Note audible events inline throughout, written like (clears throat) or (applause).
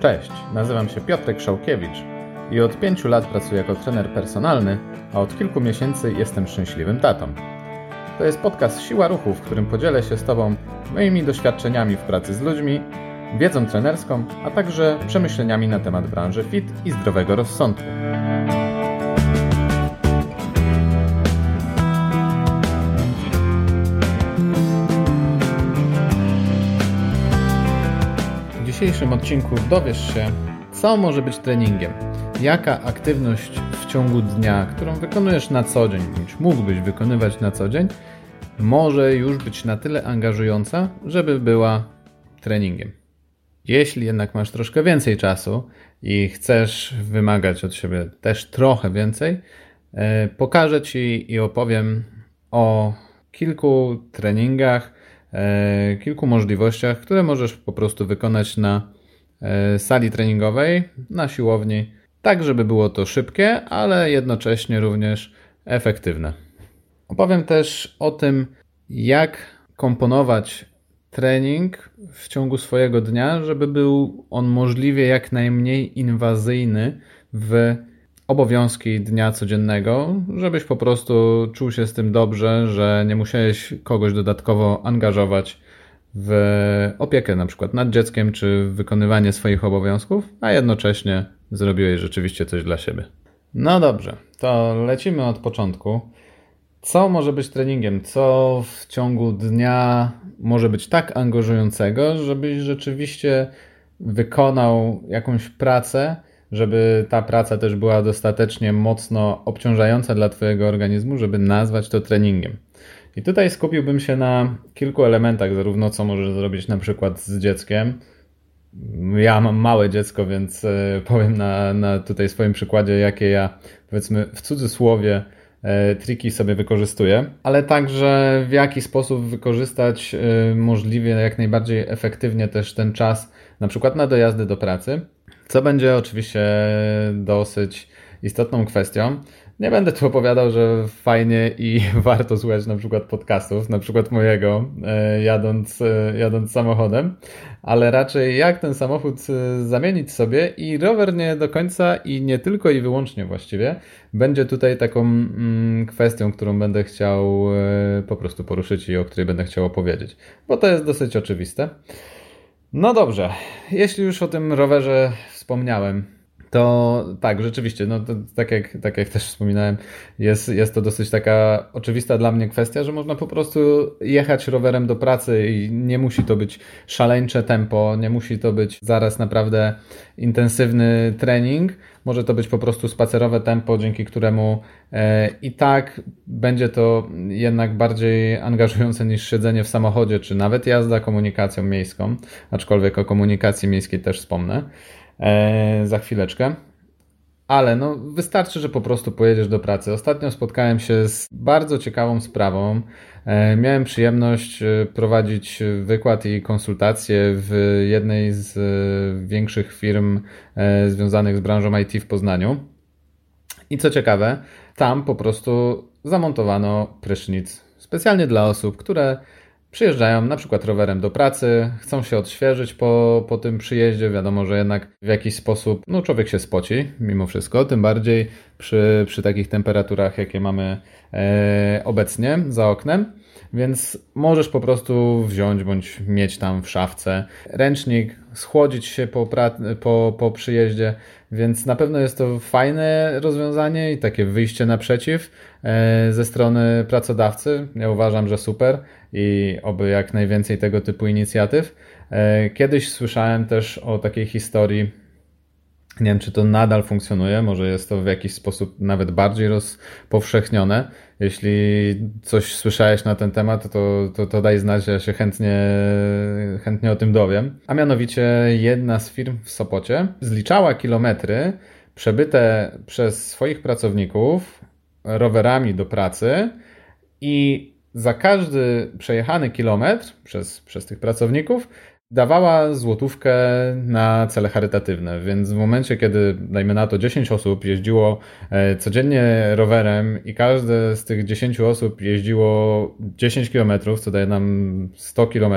Cześć, nazywam się Piotrek Szałkiewicz i od pięciu lat pracuję jako trener personalny, a od kilku miesięcy jestem szczęśliwym tatą. To jest podcast Siła Ruchu, w którym podzielę się z Tobą moimi doświadczeniami w pracy z ludźmi, wiedzą trenerską, a także przemyśleniami na temat branży fit i zdrowego rozsądku. Dzisiejszym odcinku dowiesz się, co może być treningiem, jaka aktywność w ciągu dnia, którą wykonujesz na co dzień, bądź mógłbyś wykonywać na co dzień, może już być na tyle angażująca, żeby była treningiem. Jeśli jednak masz troszkę więcej czasu i chcesz wymagać od siebie też trochę więcej, e, pokażę Ci i opowiem o kilku treningach, kilku możliwościach, które możesz po prostu wykonać na e, sali treningowej, na siłowni, tak żeby było to szybkie, ale jednocześnie również efektywne. Opowiem też o tym, jak komponować trening w ciągu swojego dnia, żeby był on możliwie jak najmniej inwazyjny w obowiązki dnia codziennego, żebyś po prostu czuł się z tym dobrze, że nie musiałeś kogoś dodatkowo angażować w opiekę na przykład nad dzieckiem czy wykonywanie swoich obowiązków, a jednocześnie zrobiłeś rzeczywiście coś dla siebie. No dobrze, to lecimy od początku. Co może być treningiem? Co w ciągu dnia może być tak angażującego, żebyś rzeczywiście wykonał jakąś pracę, żeby ta praca też była dostatecznie mocno obciążająca dla Twojego organizmu, żeby nazwać to treningiem. I tutaj skupiłbym się na kilku elementach, zarówno co możesz zrobić na przykład z dzieckiem. Ja mam małe dziecko, więc e, powiem na, na tutaj swoim przykładzie, jakie ja powiedzmy w cudzysłowie e, triki sobie wykorzystuję, ale także w jaki sposób wykorzystać e, możliwie jak najbardziej efektywnie też ten czas, na przykład na dojazdy do pracy, co będzie oczywiście dosyć istotną kwestią. Nie będę tu opowiadał, że fajnie i (laughs) warto słuchać na przykład podcastów, na przykład mojego, e, jadąc, e, jadąc samochodem, ale raczej jak ten samochód e, zamienić sobie i rower nie do końca i nie tylko i wyłącznie właściwie będzie tutaj taką mm, kwestią, którą będę chciał po prostu poruszyć i o której będę chciał opowiedzieć, bo to jest dosyć oczywiste. No dobrze, jeśli już o tym rowerze wspomniałem, to tak, rzeczywiście, no to, tak, jak, tak jak też wspominałem, jest, jest to dosyć taka oczywista dla mnie kwestia, że można po prostu jechać rowerem do pracy i nie musi to być szaleńcze tempo, nie musi to być zaraz naprawdę intensywny trening. Może to być po prostu spacerowe tempo, dzięki któremu e, i tak będzie to jednak bardziej angażujące niż siedzenie w samochodzie, czy nawet jazda komunikacją miejską, aczkolwiek o komunikacji miejskiej też wspomnę za chwileczkę. Ale no, wystarczy, że po prostu pojedziesz do pracy. Ostatnio spotkałem się z bardzo ciekawą sprawą. E, miałem przyjemność e, prowadzić wykład i konsultacje w jednej z e, większych firm e, związanych z branżą IT w Poznaniu. I co ciekawe, tam po prostu zamontowano prysznic specjalnie dla osób, które Przyjeżdżają na przykład rowerem do pracy, chcą się odświeżyć po, po tym przyjeździe. Wiadomo, że jednak w jakiś sposób no, człowiek się spoci mimo wszystko, tym bardziej przy, przy takich temperaturach, jakie mamy e, obecnie za oknem. Więc możesz po prostu wziąć bądź mieć tam w szafce ręcznik, schłodzić się po, po, po przyjeździe, więc na pewno jest to fajne rozwiązanie i takie wyjście naprzeciw e, ze strony pracodawcy. Ja uważam, że super i oby jak najwięcej tego typu inicjatyw. E, kiedyś słyszałem też o takiej historii nie wiem, czy to nadal funkcjonuje, może jest to w jakiś sposób nawet bardziej rozpowszechnione. Jeśli coś słyszałeś na ten temat, to, to, to daj znać, ja się chętnie, chętnie o tym dowiem. A mianowicie jedna z firm w Sopocie zliczała kilometry przebyte przez swoich pracowników rowerami do pracy i za każdy przejechany kilometr przez, przez tych pracowników dawała złotówkę na cele charytatywne, więc w momencie, kiedy, dajmy na to, 10 osób jeździło e, codziennie rowerem i każde z tych 10 osób jeździło 10 km, co daje nam 100 km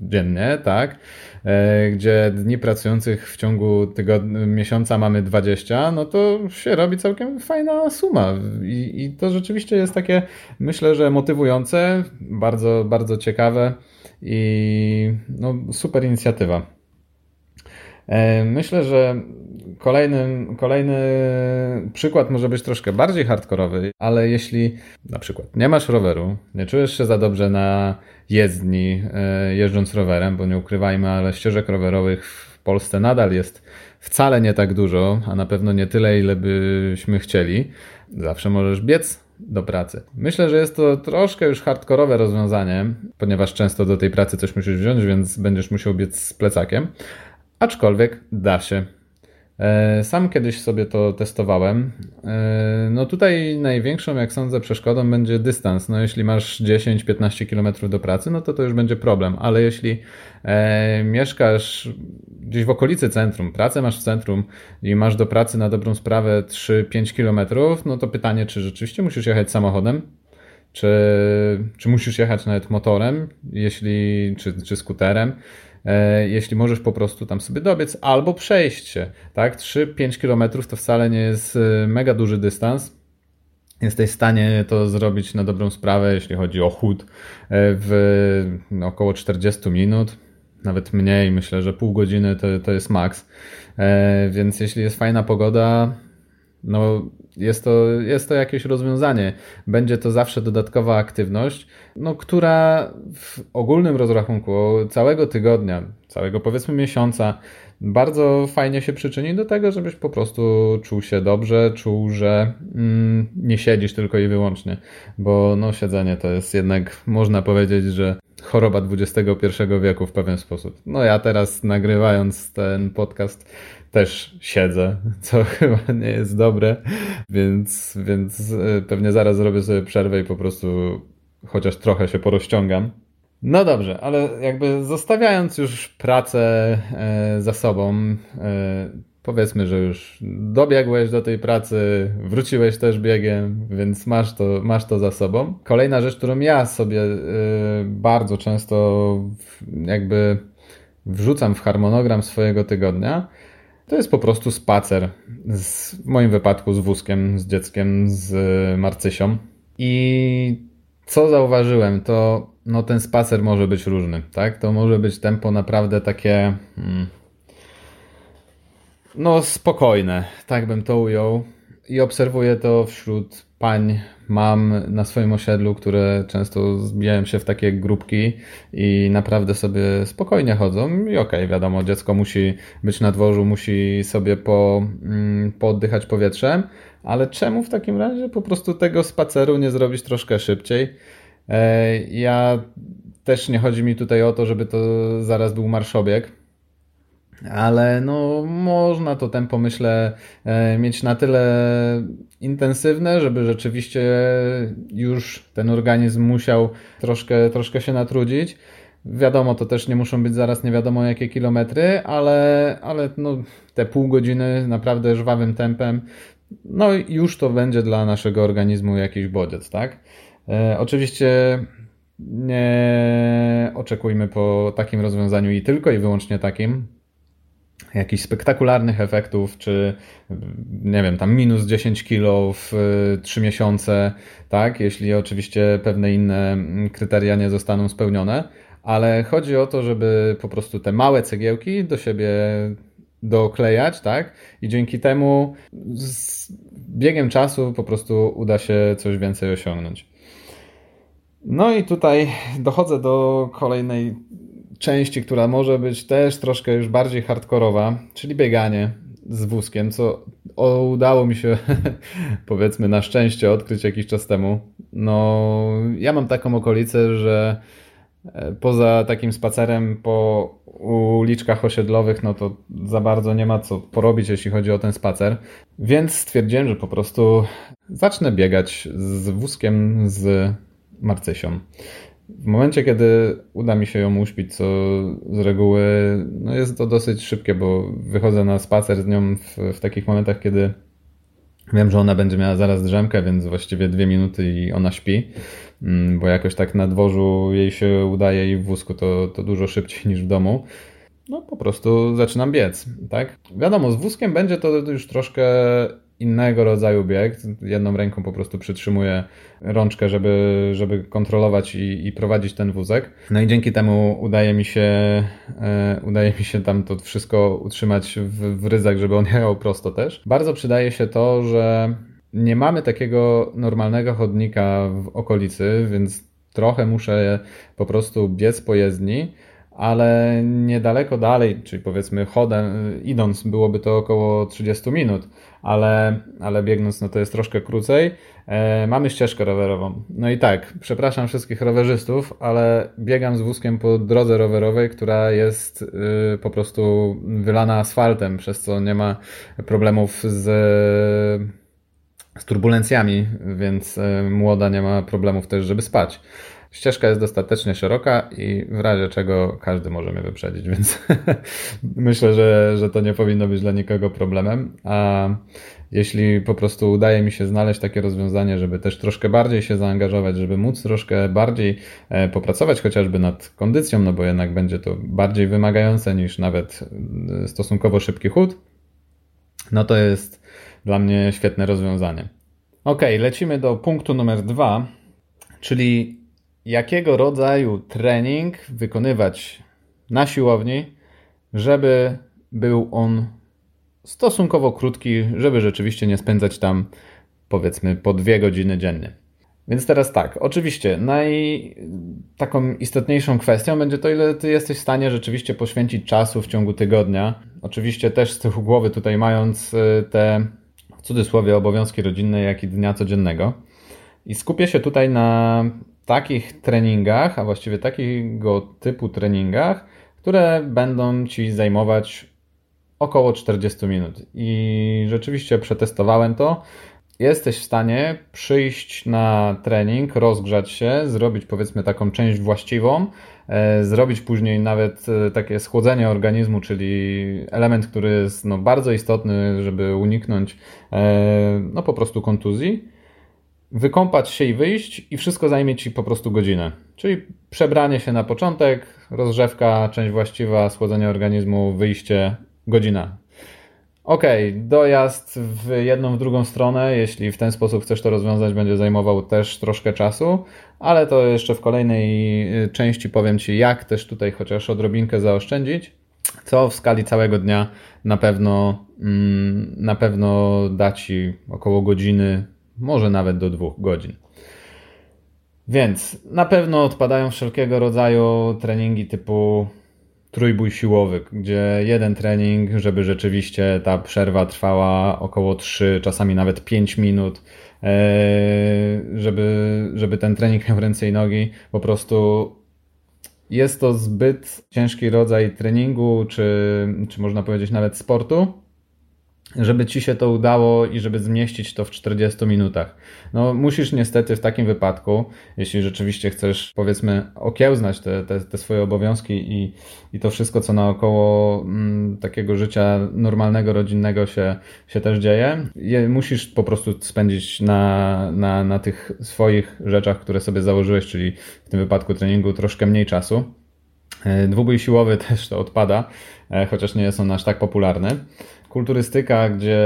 dziennie, tak, e, gdzie dni pracujących w ciągu tygodnia, miesiąca mamy 20, no to się robi całkiem fajna suma. I, i to rzeczywiście jest takie, myślę, że motywujące, bardzo, bardzo ciekawe i no, super inicjatywa. E, myślę, że kolejny, kolejny przykład może być troszkę bardziej hardkorowy, ale jeśli na przykład nie masz roweru, nie czujesz się za dobrze na jezdni e, jeżdżąc rowerem, bo nie ukrywajmy, ale ścieżek rowerowych w Polsce nadal jest wcale nie tak dużo, a na pewno nie tyle, ile byśmy chcieli. Zawsze możesz biec do pracy. Myślę, że jest to troszkę już hardkorowe rozwiązanie, ponieważ często do tej pracy coś musisz wziąć, więc będziesz musiał biec z plecakiem. Aczkolwiek da się. E, sam kiedyś sobie to testowałem. E, no tutaj największą, jak sądzę, przeszkodą będzie dystans. No jeśli masz 10-15 km do pracy, no to to już będzie problem, ale jeśli e, mieszkasz gdzieś w okolicy centrum, pracę masz w centrum i masz do pracy na dobrą sprawę 3-5 km, no to pytanie, czy rzeczywiście musisz jechać samochodem, czy, czy musisz jechać nawet motorem, jeśli, czy, czy skuterem, jeśli możesz po prostu tam sobie dobiec albo przejść się, tak? 3-5 km to wcale nie jest e, mega duży dystans. Jesteś w stanie to zrobić na dobrą sprawę, jeśli chodzi o chód, e, w no, około 40 minut, nawet mniej, myślę, że pół godziny to, to jest maks. Więc jeśli jest fajna pogoda, no jest to, jest to jakieś rozwiązanie. Będzie to zawsze dodatkowa aktywność, no, która w ogólnym rozrachunku całego tygodnia, całego powiedzmy miesiąca, bardzo fajnie się przyczyni do tego, żebyś po prostu czuł się dobrze, czuł, że mm, nie siedzisz tylko i wyłącznie, bo no, siedzenie to jest jednak, można powiedzieć, że choroba XXI wieku w pewien sposób. No ja teraz nagrywając ten podcast też siedzę, co (laughs) chyba nie jest dobre, więc, więc e, pewnie zaraz zrobię sobie przerwę i po prostu chociaż trochę się porozciągam. No dobrze, ale jakby zostawiając już pracę e, za sobą, e, powiedzmy, że już dobiegłeś do tej pracy, wróciłeś też biegiem, więc masz to, masz to za sobą. Kolejna rzecz, którą ja sobie bardzo często jakby wrzucam w harmonogram swojego tygodnia, to jest po prostu spacer. Z, w moim wypadku z wózkiem, z dzieckiem, z Marcysią. I co zauważyłem, to no, ten spacer może być różny, tak? To może być tempo naprawdę takie. Hmm, no, spokojne, tak bym to ujął. I obserwuję to wśród pań mam na swoim osiedlu, które często zbijają się w takie grupki i naprawdę sobie spokojnie chodzą. I okej, okay, wiadomo, dziecko musi być na dworzu, musi sobie po, mm, pooddychać powietrzem, ale czemu w takim razie po prostu tego spaceru nie zrobić troszkę szybciej? E, ja też nie chodzi mi tutaj o to, żeby to zaraz był marszobieg ale no, można to tempo, myślę, e, mieć na tyle intensywne, żeby rzeczywiście już ten organizm musiał troszkę, troszkę się natrudzić. Wiadomo, to też nie muszą być zaraz nie wiadomo jakie kilometry, ale, ale no, te pół godziny naprawdę żwawym tempem, no już to będzie dla naszego organizmu jakiś bodziec, tak? E, oczywiście nie oczekujmy po takim rozwiązaniu i tylko i wyłącznie takim, jakichś spektakularnych efektów, czy nie wiem, tam minus 10 kilo w 3 miesiące, tak, jeśli oczywiście pewne inne kryteria nie zostaną spełnione, ale chodzi o to, żeby po prostu te małe cegiełki do siebie doklejać, tak, i dzięki temu z biegiem czasu po prostu uda się coś więcej osiągnąć. No i tutaj dochodzę do kolejnej części, która może być też troszkę już bardziej hardkorowa, czyli bieganie z wózkiem, co udało mi się (laughs) powiedzmy na szczęście odkryć jakiś czas temu. No, ja mam taką okolicę, że e, poza takim spacerem po uliczkach osiedlowych, no to za bardzo nie ma co porobić, jeśli chodzi o ten spacer. Więc stwierdziłem, że po prostu zacznę biegać z wózkiem z Marcysią. W momencie, kiedy uda mi się ją uśpić, co z reguły no jest to dosyć szybkie, bo wychodzę na spacer z nią w, w takich momentach, kiedy wiem, że ona będzie miała zaraz drzemkę, więc właściwie dwie minuty i ona śpi, mm, bo jakoś tak na dworzu jej się udaje i w wózku to, to dużo szybciej niż w domu no po prostu zaczynam biec, tak? Wiadomo, z wózkiem będzie to już troszkę innego rodzaju bieg. Jedną ręką po prostu przytrzymuję rączkę, żeby, żeby kontrolować i, i prowadzić ten wózek. No i dzięki temu udaje mi się, e, udaje mi się tam to wszystko utrzymać w, w ryzach, żeby on jechał prosto też. Bardzo przydaje się to, że nie mamy takiego normalnego chodnika w okolicy, więc trochę muszę po prostu biec po jezdni ale niedaleko dalej, czyli powiedzmy chodem, idąc byłoby to około 30 minut, ale, ale biegnąc no to jest troszkę krócej. E, mamy ścieżkę rowerową. No i tak, przepraszam wszystkich rowerzystów, ale biegam z wózkiem po drodze rowerowej, która jest y, po prostu wylana asfaltem, przez co nie ma problemów z, z turbulencjami, więc y, młoda nie ma problemów też, żeby spać. Ścieżka jest dostatecznie szeroka i w razie czego każdy może mnie wyprzedzić, (laughs) więc myślę, że, że to nie powinno być dla nikogo problemem. A jeśli po prostu udaje mi się znaleźć takie rozwiązanie, żeby też troszkę bardziej się zaangażować, żeby móc troszkę bardziej e, popracować chociażby nad kondycją, no bo jednak będzie to bardziej wymagające niż nawet e, stosunkowo szybki chód, no to jest dla mnie świetne rozwiązanie. Ok, lecimy do punktu numer dwa, czyli jakiego rodzaju trening wykonywać na siłowni, żeby był on stosunkowo krótki, żeby rzeczywiście nie spędzać tam powiedzmy po dwie godziny dziennie. Więc teraz tak, oczywiście naj, taką istotniejszą kwestią będzie to, ile ty jesteś w stanie rzeczywiście poświęcić czasu w ciągu tygodnia. Oczywiście też z tyłu głowy tutaj mając y, te w cudzysłowie obowiązki rodzinne, jak i dnia codziennego. I skupię się tutaj na takich treningach, a właściwie takiego typu treningach, które będą Ci zajmować około 40 minut. I rzeczywiście przetestowałem to. Jesteś w stanie przyjść na trening, rozgrzać się, zrobić powiedzmy taką część właściwą, e, zrobić później nawet e, takie schłodzenie organizmu, czyli element, który jest no, bardzo istotny, żeby uniknąć e, no, po prostu kontuzji wykąpać się i wyjść i wszystko zajmie Ci po prostu godzinę. Czyli przebranie się na początek, rozrzewka, część właściwa, schłodzenie organizmu, wyjście, godzina. Ok, dojazd w jedną, w drugą stronę, jeśli w ten sposób chcesz to rozwiązać, będzie zajmował też troszkę czasu, ale to jeszcze w kolejnej y, części powiem Ci, jak też tutaj chociaż odrobinkę zaoszczędzić, co w skali całego dnia na pewno, mm, na pewno da Ci około godziny może nawet do dwóch godzin. Więc na pewno odpadają wszelkiego rodzaju treningi typu trójbój siłowy, gdzie jeden trening, żeby rzeczywiście ta przerwa trwała około 3, czasami nawet 5 minut, e, żeby, żeby ten trening miał ręce i nogi. Po prostu jest to zbyt ciężki rodzaj treningu, czy, czy można powiedzieć nawet sportu, żeby ci się to udało i żeby zmieścić to w 40 minutach. No, musisz niestety w takim wypadku, jeśli rzeczywiście chcesz, powiedzmy, okiełznać te, te, te swoje obowiązki i, i to wszystko, co naokoło mm, takiego życia normalnego, rodzinnego się, się też dzieje, je, musisz po prostu spędzić na, na, na tych swoich rzeczach, które sobie założyłeś, czyli w tym wypadku treningu, troszkę mniej czasu. E, dwubój siłowy (laughs) też to odpada, e, chociaż nie jest on aż tak popularny kulturystyka, gdzie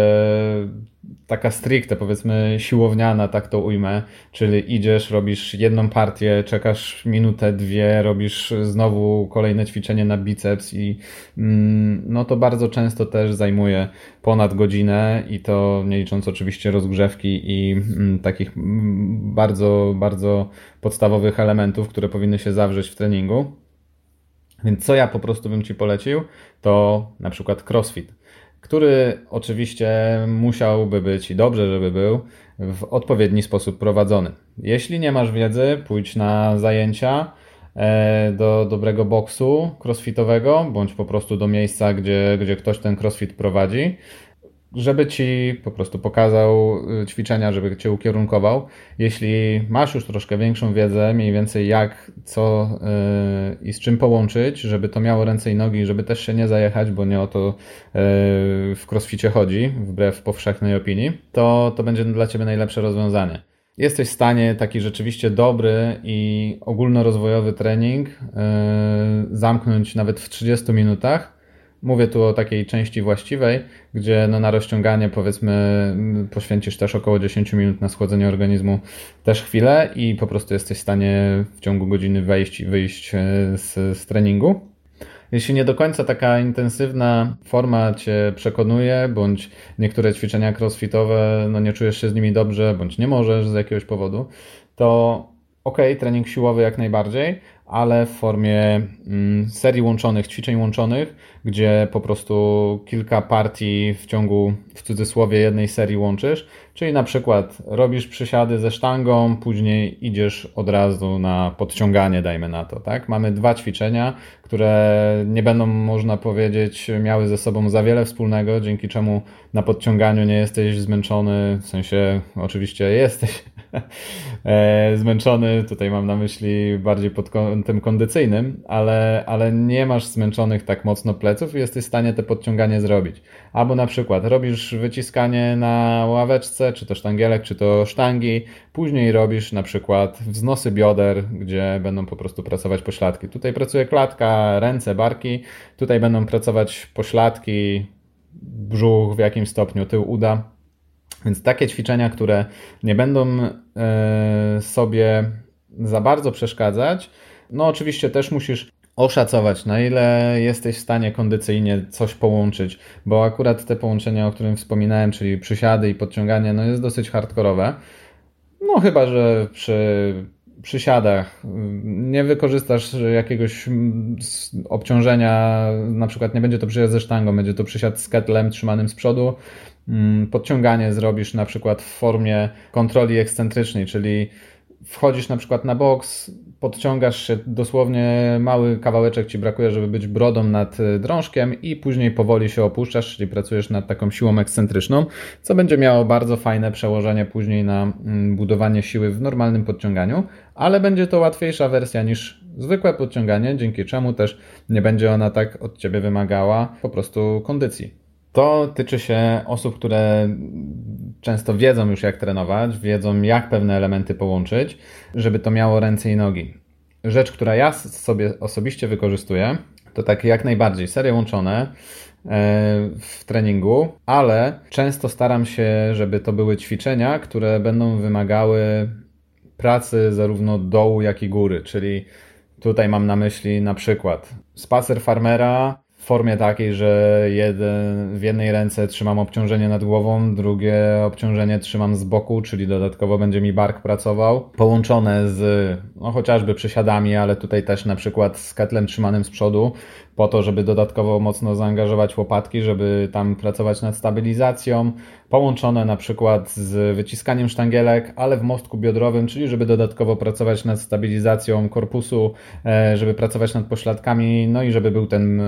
taka stricte, powiedzmy siłowniana, tak to ujmę, czyli idziesz, robisz jedną partię, czekasz minutę, dwie, robisz znowu kolejne ćwiczenie na biceps i mm, no to bardzo często też zajmuje ponad godzinę i to nie licząc oczywiście rozgrzewki i mm, takich mm, bardzo, bardzo podstawowych elementów, które powinny się zawrzeć w treningu. Więc co ja po prostu bym Ci polecił, to na przykład crossfit który oczywiście musiałby być i dobrze, żeby był w odpowiedni sposób prowadzony. Jeśli nie masz wiedzy, pójdź na zajęcia e, do dobrego boksu crossfitowego, bądź po prostu do miejsca, gdzie, gdzie ktoś ten crossfit prowadzi. Żeby ci po prostu pokazał y, ćwiczenia, żeby cię ukierunkował. Jeśli masz już troszkę większą wiedzę, mniej więcej jak, co yy, i z czym połączyć, żeby to miało ręce i nogi, żeby też się nie zajechać, bo nie o to yy, w crossficie chodzi, wbrew powszechnej opinii, to to będzie dla ciebie najlepsze rozwiązanie. Jesteś w stanie taki rzeczywiście dobry i ogólnorozwojowy trening yy, zamknąć nawet w 30 minutach Mówię tu o takiej części właściwej, gdzie no na rozciąganie powiedzmy poświęcisz też około 10 minut na schłodzenie organizmu też chwilę i po prostu jesteś w stanie w ciągu godziny wejść i wyjść e, z, z treningu. Jeśli nie do końca taka intensywna forma Cię przekonuje, bądź niektóre ćwiczenia crossfitowe, no nie czujesz się z nimi dobrze, bądź nie możesz z jakiegoś powodu, to ok, trening siłowy jak najbardziej, ale w formie mm, serii łączonych, ćwiczeń łączonych, gdzie po prostu kilka partii w ciągu, w cudzysłowie, jednej serii łączysz. Czyli na przykład robisz przysiady ze sztangą, później idziesz od razu na podciąganie, dajmy na to. Tak? Mamy dwa ćwiczenia, które nie będą, można powiedzieć, miały ze sobą za wiele wspólnego, dzięki czemu na podciąganiu nie jesteś zmęczony, w sensie oczywiście jesteś (laughs) zmęczony, tutaj mam na myśli bardziej pod kątem kondycyjnym, ale, ale nie masz zmęczonych tak mocno pleców i jesteś w stanie te podciąganie zrobić. Albo na przykład robisz wyciskanie na ławeczce, czy to sztangielek, czy to sztangi, później robisz na przykład wznosy bioder, gdzie będą po prostu pracować pośladki. Tutaj pracuje klatka, ręce, barki, tutaj będą pracować pośladki, brzuch w jakimś stopniu, tył uda. Więc takie ćwiczenia, które nie będą e, sobie za bardzo przeszkadzać, no oczywiście też musisz oszacować, na ile jesteś w stanie kondycyjnie coś połączyć, bo akurat te połączenia, o którym wspominałem, czyli przysiady i podciąganie, no jest dosyć hardkorowe. No chyba, że przy przysiadach nie wykorzystasz jakiegoś obciążenia, na przykład nie będzie to przysiad ze sztangą, będzie to przysiad z ketlem trzymanym z przodu, mm, podciąganie zrobisz na przykład w formie kontroli ekscentrycznej, czyli wchodzisz na przykład na boks, podciągasz się dosłownie mały kawałeczek ci brakuje, żeby być brodą nad y, drążkiem i później powoli się opuszczasz, czyli pracujesz nad taką siłą ekscentryczną, co będzie miało bardzo fajne przełożenie później na mm, budowanie siły w normalnym podciąganiu, ale będzie to łatwiejsza wersja niż zwykłe podciąganie, dzięki czemu też nie będzie ona tak od ciebie wymagała po prostu kondycji. To tyczy się osób, które często wiedzą już jak trenować, wiedzą jak pewne elementy połączyć, żeby to miało ręce i nogi. Rzecz, która ja sobie osobiście wykorzystuję, to takie jak najbardziej serie łączone e, w treningu, ale często staram się, żeby to były ćwiczenia, które będą wymagały pracy zarówno dołu, jak i góry, czyli tutaj mam na myśli na przykład spacer farmera w formie takiej, że jeden, w jednej ręce trzymam obciążenie nad głową, drugie obciążenie trzymam z boku, czyli dodatkowo będzie mi bark pracował, połączone z no, chociażby przysiadami, ale tutaj też na przykład z ketlem trzymanym z przodu, po to, żeby dodatkowo mocno zaangażować łopatki, żeby tam pracować nad stabilizacją, połączone na przykład z wyciskaniem sztangielek, ale w mostku biodrowym, czyli żeby dodatkowo pracować nad stabilizacją korpusu, e, żeby pracować nad pośladkami, no i żeby był ten e,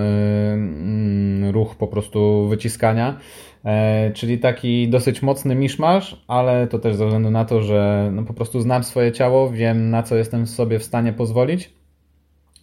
mm, ruch po prostu wyciskania. E, czyli taki dosyć mocny miszmasz, ale to też ze względu na to, że no po prostu znam swoje ciało, wiem na co jestem sobie w stanie pozwolić,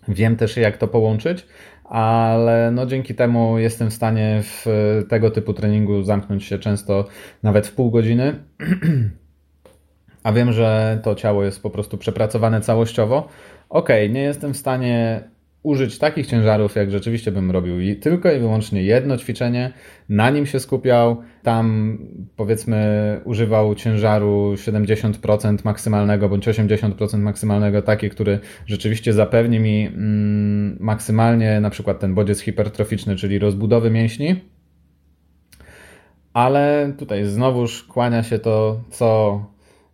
wiem też jak to połączyć ale no dzięki temu jestem w stanie w tego typu treningu zamknąć się często nawet w pół godziny. (clears throat) A wiem, że to ciało jest po prostu przepracowane całościowo. Ok, nie jestem w stanie użyć takich ciężarów, jak rzeczywiście bym robił i tylko i wyłącznie jedno ćwiczenie, na nim się skupiał, tam powiedzmy używał ciężaru 70% maksymalnego bądź 80% maksymalnego, taki, który rzeczywiście zapewni mi mm, maksymalnie na przykład ten bodziec hipertroficzny, czyli rozbudowy mięśni, ale tutaj znowuż kłania się to, co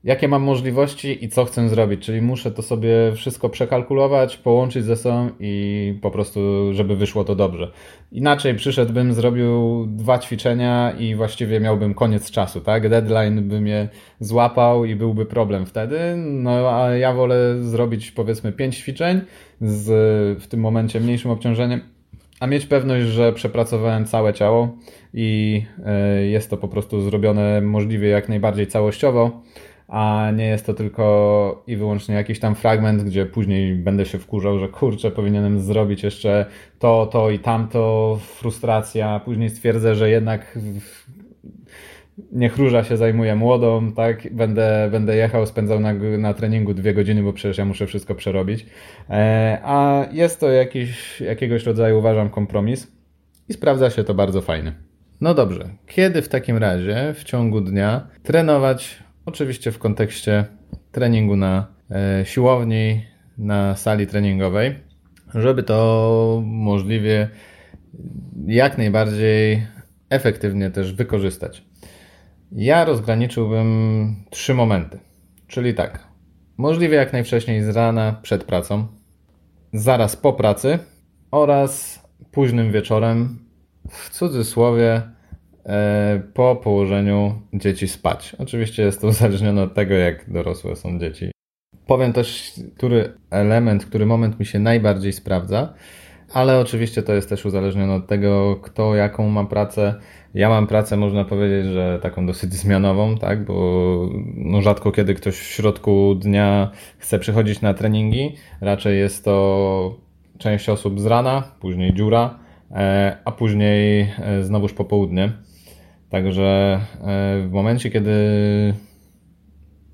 jakie mam możliwości i co chcę zrobić. Czyli muszę to sobie wszystko przekalkulować, połączyć ze sobą i po prostu, żeby wyszło to dobrze. Inaczej przyszedłbym, zrobił dwa ćwiczenia i właściwie miałbym koniec czasu, tak? Deadline by mnie złapał i byłby problem wtedy. No a ja wolę zrobić powiedzmy pięć ćwiczeń z w tym momencie mniejszym obciążeniem a mieć pewność, że przepracowałem całe ciało i e, jest to po prostu zrobione możliwie jak najbardziej całościowo, a nie jest to tylko i wyłącznie jakiś tam fragment, gdzie później będę się wkurzał, że kurczę, powinienem zrobić jeszcze to, to i tamto, frustracja, później stwierdzę, że jednak niech róża się zajmuje młodą, tak? Będę, będę jechał, spędzał na, na treningu dwie godziny, bo przecież ja muszę wszystko przerobić. E, a jest to jakiś, jakiegoś rodzaju, uważam, kompromis i sprawdza się to bardzo fajnie. No dobrze, kiedy w takim razie w ciągu dnia trenować? Oczywiście w kontekście treningu na e, siłowni, na sali treningowej, żeby to możliwie jak najbardziej efektywnie też wykorzystać. Ja rozgraniczyłbym trzy momenty. Czyli tak, możliwie jak najwcześniej z rana przed pracą, zaraz po pracy oraz późnym wieczorem, w cudzysłowie, po położeniu dzieci spać. Oczywiście jest to (laughs) uzależnione od tego, jak dorosłe są dzieci. Powiem też, który element, który moment mi się najbardziej sprawdza, ale oczywiście to jest też uzależnione od tego, kto jaką ma pracę ja mam pracę, można powiedzieć, że taką dosyć zmianową, tak, bo no rzadko kiedy ktoś w środku dnia chce przychodzić na treningi. Raczej jest to część osób z rana, później dziura, e, a później e, znowuż popołudnie. Także e, w momencie, kiedy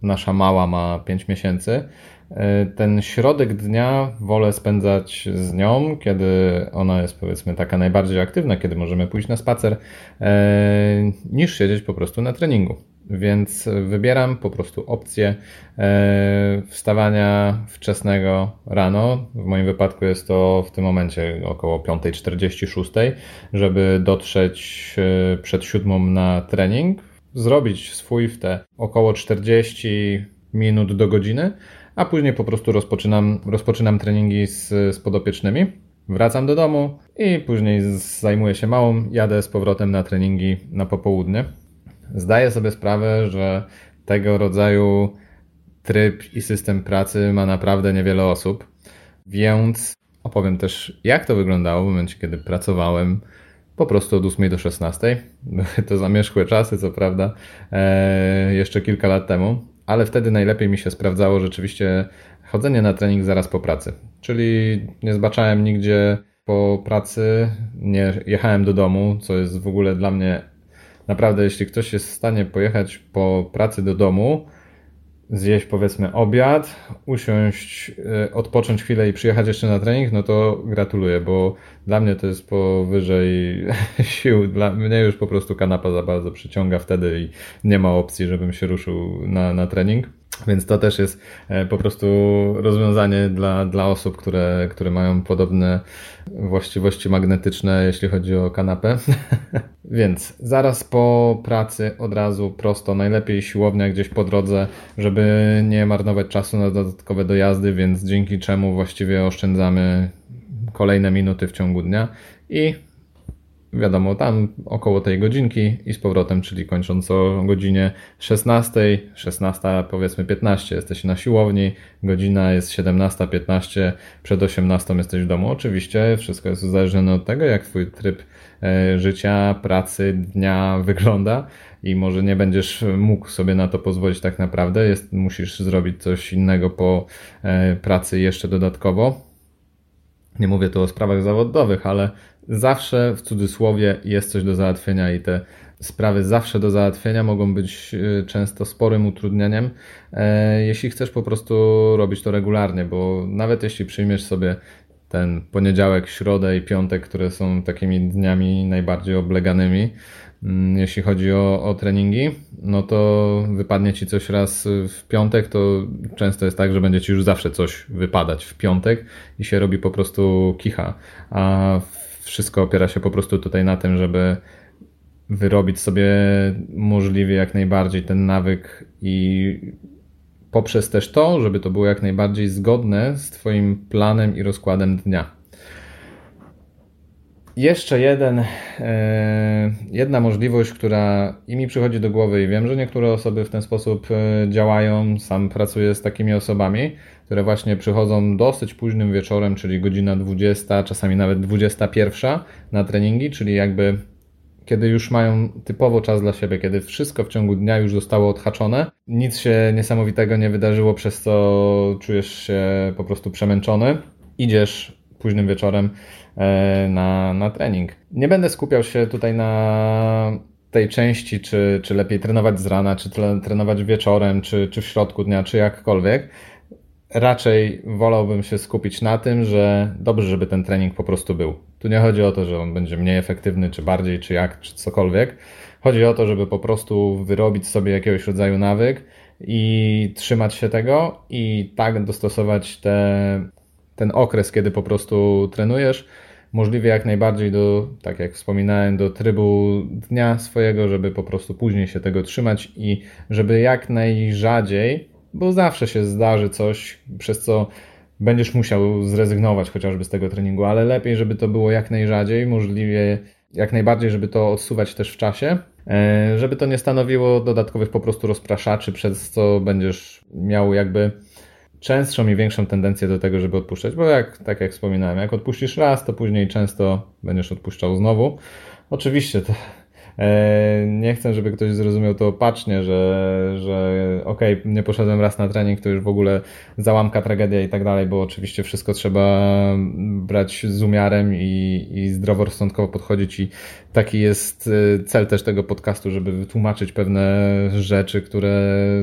nasza mała ma 5 miesięcy, E, ten środek dnia wolę spędzać z nią, kiedy ona jest powiedzmy taka najbardziej aktywna, kiedy możemy pójść na spacer, e, niż siedzieć po prostu na treningu. Więc wybieram po prostu opcję e, wstawania wczesnego rano. W moim wypadku jest to w tym momencie około 5.46, żeby dotrzeć przed siódmą na trening, zrobić swój w te około 40 minut do godziny a później po prostu rozpoczynam, rozpoczynam treningi z, z podopiecznymi. Wracam do domu i później zajmuję się małą, jadę z powrotem na treningi na popołudnie. Zdaję sobie sprawę, że tego rodzaju tryb i system pracy ma naprawdę niewiele osób, więc opowiem też, jak to wyglądało w momencie, kiedy pracowałem po prostu od 8 do 16. Były (laughs) to zamierzchłe czasy, co prawda, e, jeszcze kilka lat temu, ale wtedy najlepiej mi się sprawdzało rzeczywiście chodzenie na trening zaraz po pracy. Czyli nie zbaczałem nigdzie po pracy, nie jechałem do domu, co jest w ogóle dla mnie naprawdę, jeśli ktoś jest w stanie pojechać po pracy do domu, zjeść powiedzmy obiad, usiąść, e, odpocząć chwilę i przyjechać jeszcze na trening, no to gratuluję, bo dla mnie to jest powyżej (laughs) sił. Dla mnie już po prostu kanapa za bardzo przyciąga wtedy i nie ma opcji, żebym się ruszył na, na trening. Więc to też jest e, po prostu rozwiązanie dla, dla osób, które, które mają podobne właściwości magnetyczne, jeśli chodzi o kanapę. (laughs) Więc zaraz po pracy od razu prosto, najlepiej siłownia gdzieś po drodze, żeby nie marnować czasu na dodatkowe dojazdy, więc dzięki czemu właściwie oszczędzamy kolejne minuty w ciągu dnia i wiadomo, tam około tej godzinki i z powrotem, czyli kończąc o godzinie 16, 16 powiedzmy 15 jesteś na siłowni, godzina jest 17.15, przed 18 jesteś w domu. Oczywiście wszystko jest uzależnione od tego, jak twój tryb e, życia, pracy, dnia (laughs) wygląda i może nie będziesz mógł sobie na to pozwolić tak naprawdę, jest, musisz zrobić coś innego po e, pracy jeszcze dodatkowo. Nie mówię tu o sprawach zawodowych, ale zawsze w cudzysłowie jest coś do załatwienia i te sprawy zawsze do załatwienia mogą być y, często sporym utrudnieniem, e, jeśli chcesz po prostu robić to regularnie, bo nawet jeśli przyjmiesz sobie ten poniedziałek, środę i piątek, które są takimi dniami najbardziej obleganymi, mm, jeśli chodzi o, o treningi, no to wypadnie ci coś raz w piątek, to często jest tak, że będzie ci już zawsze coś wypadać w piątek i się robi po prostu kicha. A wszystko opiera się po prostu tutaj na tym, żeby wyrobić sobie możliwie jak najbardziej ten nawyk i poprzez też to, żeby to było jak najbardziej zgodne z Twoim planem i rozkładem dnia. Jeszcze jeden, e, jedna możliwość, która i mi przychodzi do głowy i wiem, że niektóre osoby w ten sposób e, działają. Sam pracuję z takimi osobami, które właśnie przychodzą dosyć późnym wieczorem, czyli godzina 20, czasami nawet 21 na treningi, czyli jakby kiedy już mają typowo czas dla siebie, kiedy wszystko w ciągu dnia już zostało odhaczone, nic się niesamowitego nie wydarzyło, przez co czujesz się po prostu przemęczony. Idziesz późnym wieczorem e, na, na trening. Nie będę skupiał się tutaj na tej części, czy, czy lepiej trenować z rana, czy trenować wieczorem, czy, czy w środku dnia, czy jakkolwiek. Raczej wolałbym się skupić na tym, że dobrze, żeby ten trening po prostu był. Tu nie chodzi o to, że on będzie mniej efektywny, czy bardziej, czy jak, czy cokolwiek. Chodzi o to, żeby po prostu wyrobić sobie jakiegoś rodzaju nawyk i trzymać się tego i tak dostosować te, ten okres, kiedy po prostu trenujesz, możliwie jak najbardziej do, tak jak wspominałem, do trybu dnia swojego, żeby po prostu później się tego trzymać i żeby jak najrzadziej, bo zawsze się zdarzy coś, przez co będziesz musiał zrezygnować chociażby z tego treningu, ale lepiej, żeby to było jak najrzadziej, możliwie jak najbardziej, żeby to odsuwać też w czasie, e, żeby to nie stanowiło dodatkowych po prostu rozpraszaczy, przez co będziesz miał jakby częstszą i większą tendencję do tego, żeby odpuszczać, bo jak, tak jak wspominałem, jak odpuścisz raz, to później często będziesz odpuszczał znowu. Oczywiście to E, nie chcę, żeby ktoś zrozumiał to opacznie, że, że okej, okay, nie poszedłem raz na trening, to już w ogóle załamka, tragedia i tak dalej, bo oczywiście wszystko trzeba brać z umiarem i, i zdroworozsądkowo podchodzić i taki jest e, cel też tego podcastu, żeby wytłumaczyć pewne rzeczy, które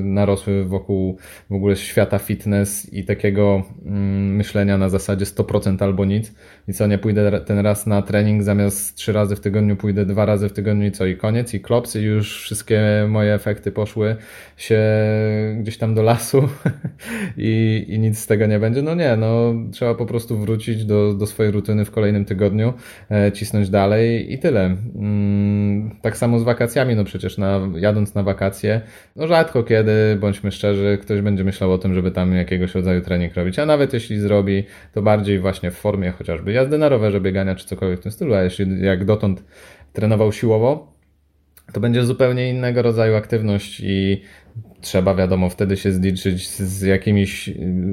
narosły wokół w ogóle świata fitness i takiego mm, myślenia na zasadzie 100% albo nic. I co, nie pójdę ten raz na trening, zamiast trzy razy w tygodniu pójdę dwa razy w tygodniu i co, i koniec, i klops, i już wszystkie moje efekty poszły się gdzieś tam do lasu (laughs) i, i nic z tego nie będzie. No nie, no trzeba po prostu wrócić do, do swojej rutyny w kolejnym tygodniu, e, cisnąć dalej i tyle. Mm, tak samo z wakacjami, no przecież na, jadąc na wakacje, no rzadko kiedy, bądźmy szczerzy, ktoś będzie myślał o tym, żeby tam jakiegoś rodzaju trening robić, a nawet jeśli zrobi, to bardziej właśnie w formie chociażby jazdy na rowerze, biegania czy cokolwiek w tym stylu, a jeśli jak dotąd trenował siłowo, to będzie zupełnie innego rodzaju aktywność i trzeba, wiadomo, wtedy się zliczyć z jakimiś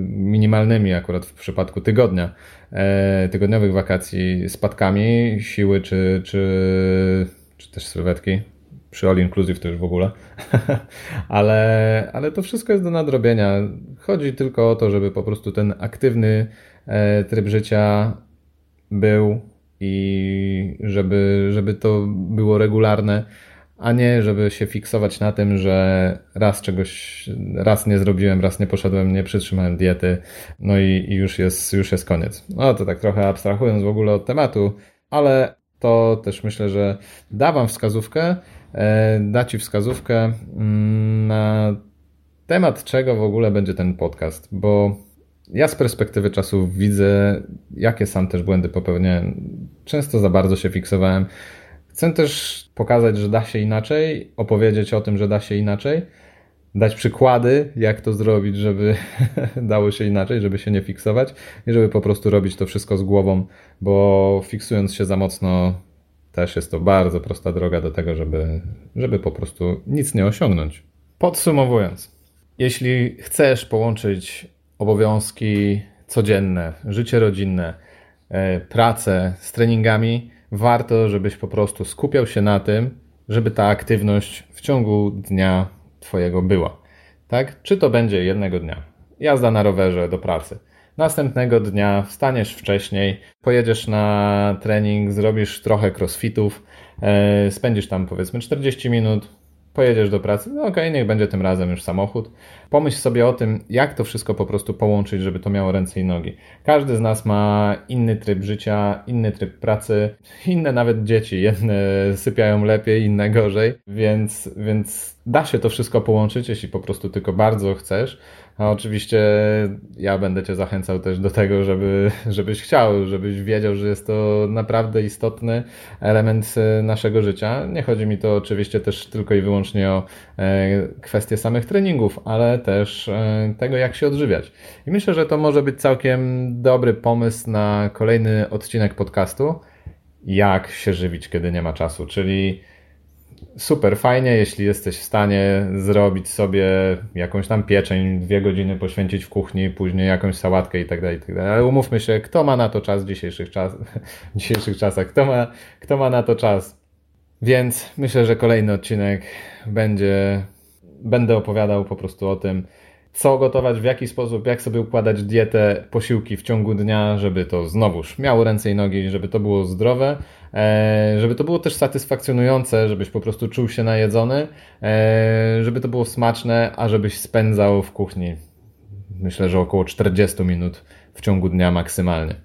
minimalnymi, akurat w przypadku tygodnia, e, tygodniowych wakacji, spadkami siły czy, czy, czy też sylwetki. Przy All Inclusive to już w ogóle. (laughs) ale, ale to wszystko jest do nadrobienia. Chodzi tylko o to, żeby po prostu ten aktywny e, tryb życia był i żeby, żeby to było regularne, a nie żeby się fiksować na tym, że raz czegoś, raz nie zrobiłem, raz nie poszedłem, nie przytrzymałem diety, no i, i już, jest, już jest koniec. No to tak trochę abstrahując w ogóle od tematu, ale to też myślę, że da Wam wskazówkę, e, da Ci wskazówkę mm, na temat czego w ogóle będzie ten podcast, bo ja z perspektywy czasu widzę, jakie sam też błędy popełniałem. Często za bardzo się fiksowałem. Chcę też pokazać, że da się inaczej, opowiedzieć o tym, że da się inaczej, dać przykłady, jak to zrobić, żeby (laughs) dało się inaczej, żeby się nie fiksować i żeby po prostu robić to wszystko z głową, bo fiksując się za mocno, też jest to bardzo prosta droga do tego, żeby, żeby po prostu nic nie osiągnąć. Podsumowując, jeśli chcesz połączyć obowiązki codzienne, życie rodzinne, e, pracę z treningami, warto, żebyś po prostu skupiał się na tym, żeby ta aktywność w ciągu dnia Twojego była. Tak? Czy to będzie jednego dnia? Jazda na rowerze do pracy. Następnego dnia wstaniesz wcześniej, pojedziesz na trening, zrobisz trochę crossfitów, e, spędzisz tam powiedzmy 40 minut, pojedziesz do pracy, no okej, okay, niech będzie tym razem już samochód. Pomyśl sobie o tym, jak to wszystko po prostu połączyć, żeby to miało ręce i nogi. Każdy z nas ma inny tryb życia, inny tryb pracy, inne nawet dzieci. Jedne sypiają lepiej, inne gorzej, więc, więc da się to wszystko połączyć, jeśli po prostu tylko bardzo chcesz. A oczywiście ja będę Cię zachęcał też do tego, żeby, żebyś chciał, żebyś wiedział, że jest to naprawdę istotny element e, naszego życia. Nie chodzi mi to oczywiście też tylko i wyłącznie o e, kwestie samych treningów, ale też e, tego, jak się odżywiać. I myślę, że to może być całkiem dobry pomysł na kolejny odcinek podcastu. jak się żywić, kiedy nie ma czasu. Czyli super fajnie, jeśli jesteś w stanie zrobić sobie jakąś tam pieczeń, dwie godziny poświęcić w kuchni, później jakąś sałatkę i tak dalej, tak. Ale umówmy się, kto ma na to czas w dzisiejszych, czas, (laughs) w dzisiejszych czasach? Kto ma, kto ma na to czas? Więc myślę, że kolejny odcinek będzie, będę opowiadał po prostu o tym, co gotować, w jaki sposób, jak sobie układać dietę, posiłki w ciągu dnia, żeby to znowuż miało ręce i nogi, żeby to było zdrowe, e, żeby to było też satysfakcjonujące, żebyś po prostu czuł się najedzony, e, żeby to było smaczne, a żebyś spędzał w kuchni myślę, że około 40 minut w ciągu dnia maksymalnie.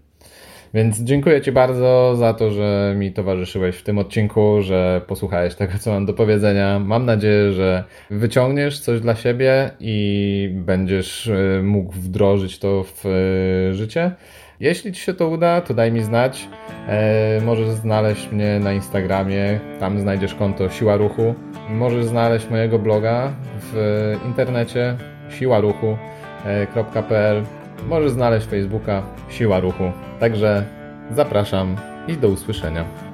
Więc dziękuję Ci bardzo za to, że mi towarzyszyłeś w tym odcinku, że posłuchałeś tego, co mam do powiedzenia. Mam nadzieję, że wyciągniesz coś dla siebie i będziesz e, mógł wdrożyć to w e, życie. Jeśli Ci się to uda, to daj mi znać. E, możesz znaleźć mnie na Instagramie, tam znajdziesz konto Siła Ruchu. Możesz znaleźć mojego bloga w internecie siłaruchu.pl Możesz znaleźć Facebooka Siła Ruchu. Także zapraszam i do usłyszenia.